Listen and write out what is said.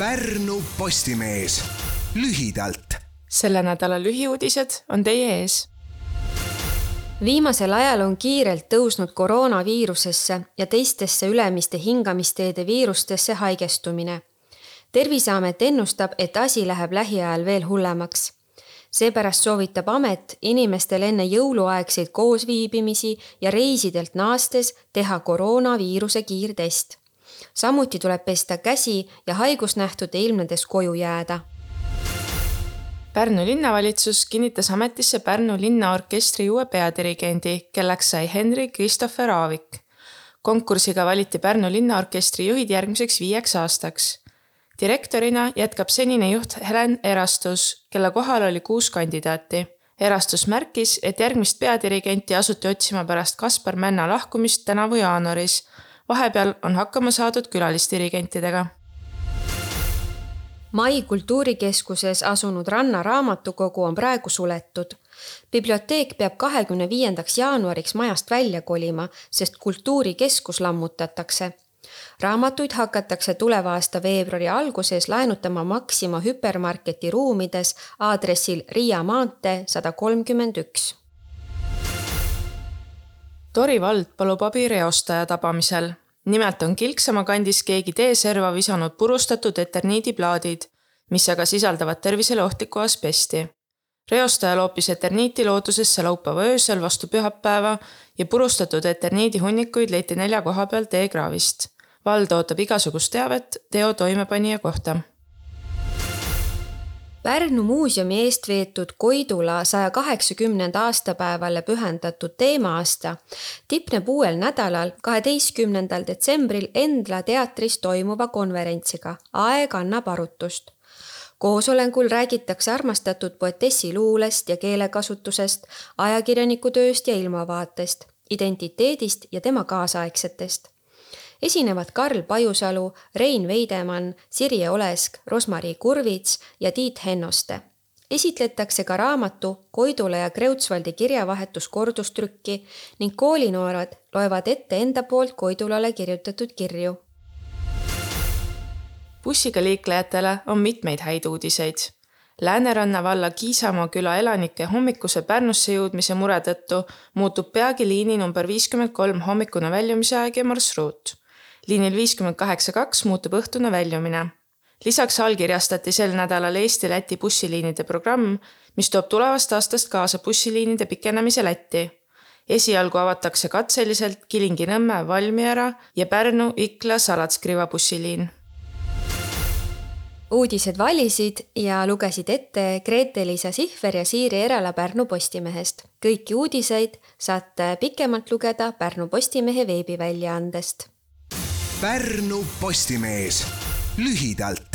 Pärnu Postimees lühidalt. selle nädala lühiuudised on teie ees. viimasel ajal on kiirelt tõusnud koroonaviirusesse ja teistesse ülemiste hingamisteede viirustesse haigestumine. terviseamet ennustab, et asi läheb lähiajal veel hullemaks seepärast soovitab amet inimestel enne jõuluaegseid koosviibimisi ja reisidelt naastes teha koroonaviiruse kiirtest samuti tuleb pesta käsi ja haigusnähtude ilmnedes koju jääda. Pärnu linnavalitsus kinnitas ametisse Pärnu linnaorkestri uue peadirigendi, kelleks sai Henri Christopher Aavik. konkursiga valiti Pärnu linnaorkestri juhid järgmiseks viieks aastaks. direktorina jätkab senine juht Helen Erastus, kelle kohal oli kuus kandidaati Erastus märkis, et järgmist peadirigenti asuti otsima pärast Kaspar Männa lahkumist tänavu jaanuaris vahepeal on hakkama saadud külalisdirigentidega. Mai kultuurikeskuses asunud Ranna raamatukogu on praegu suletud. biblioteek peab kahekümne viiendaks jaanuariks majast välja kolima, sest kultuurikeskus lammutatakse raamatuid hakatakse tuleva aasta veebruari alguses laenutama Maxima hüpermarketi ruumides aadressil Riia maantee sada kolmkümmend üks Tori vald palub abi reostaja tabamisel. Nimelt on Kilksama kandis keegi teeserva visanud purustatud eterniidiplaadid, mis aga sisaldavad tervisele ohtlikku asbesti. reostaja loopis eterniiti loodusesse laupäeva öösel vastu pühapäeva ja purustatud eterniidihunnikuid leiti nelja koha peal teekraavist. vald ootab igasugust teavet teo toimepanija kohta Pärnu muuseumi eest veetud Koidula saja kaheksakümnenda aastapäevale pühendatud teema-aasta tipneb uuel nädalal, kaheteistkümnendal detsembril Endla teatris toimuva konverentsiga. Aeg annab arutust. Koosolekul räägitakse armastatud poetessi luulest ja keelekasutusest, ajakirjaniku tööst ja ilmavaatest, identiteedist ja tema kaasaegsetest esinevad Karl Pajusalu, Rein Veidemann, Sirje Olesk, Rosmari Kurvits ja Tiit Hennoste. esitletakse ka raamatu Koidula ja Kreutzwaldi kirjavahetus kordustrükki ning koolinoored loevad ette enda poolt Koidulale kirjutatud kirju. bussiga liiklejatele on mitmeid häid uudiseid Lääneranna valla Kiisamaa küla elanike hommikuse Pärnusse jõudmise mure tõttu muutub peagi liini number viiskümmend kolm hommikune väljumise aeg ja marsruut liinil viiskümmend kaheksa kaks muutub õhtune väljumine. lisaks allkirjastati sel nädalal Eesti-Läti bussiliinide programm, mis toob tulevast aastast kaasa bussiliinide pikenemise Lätti. esialgu avatakse katseliselt Kilingi-Nõmme, Valmiera ja Pärnu-Ikla Salatskriva bussiliin uudised valisid ja lugesid ette Grete-Liisa Sihver ja Siiri Erala Pärnu Postimehest. kõiki uudiseid saate pikemalt lugeda Pärnu Postimehe veebiväljaandest Pärnu Postimees. Lühidalt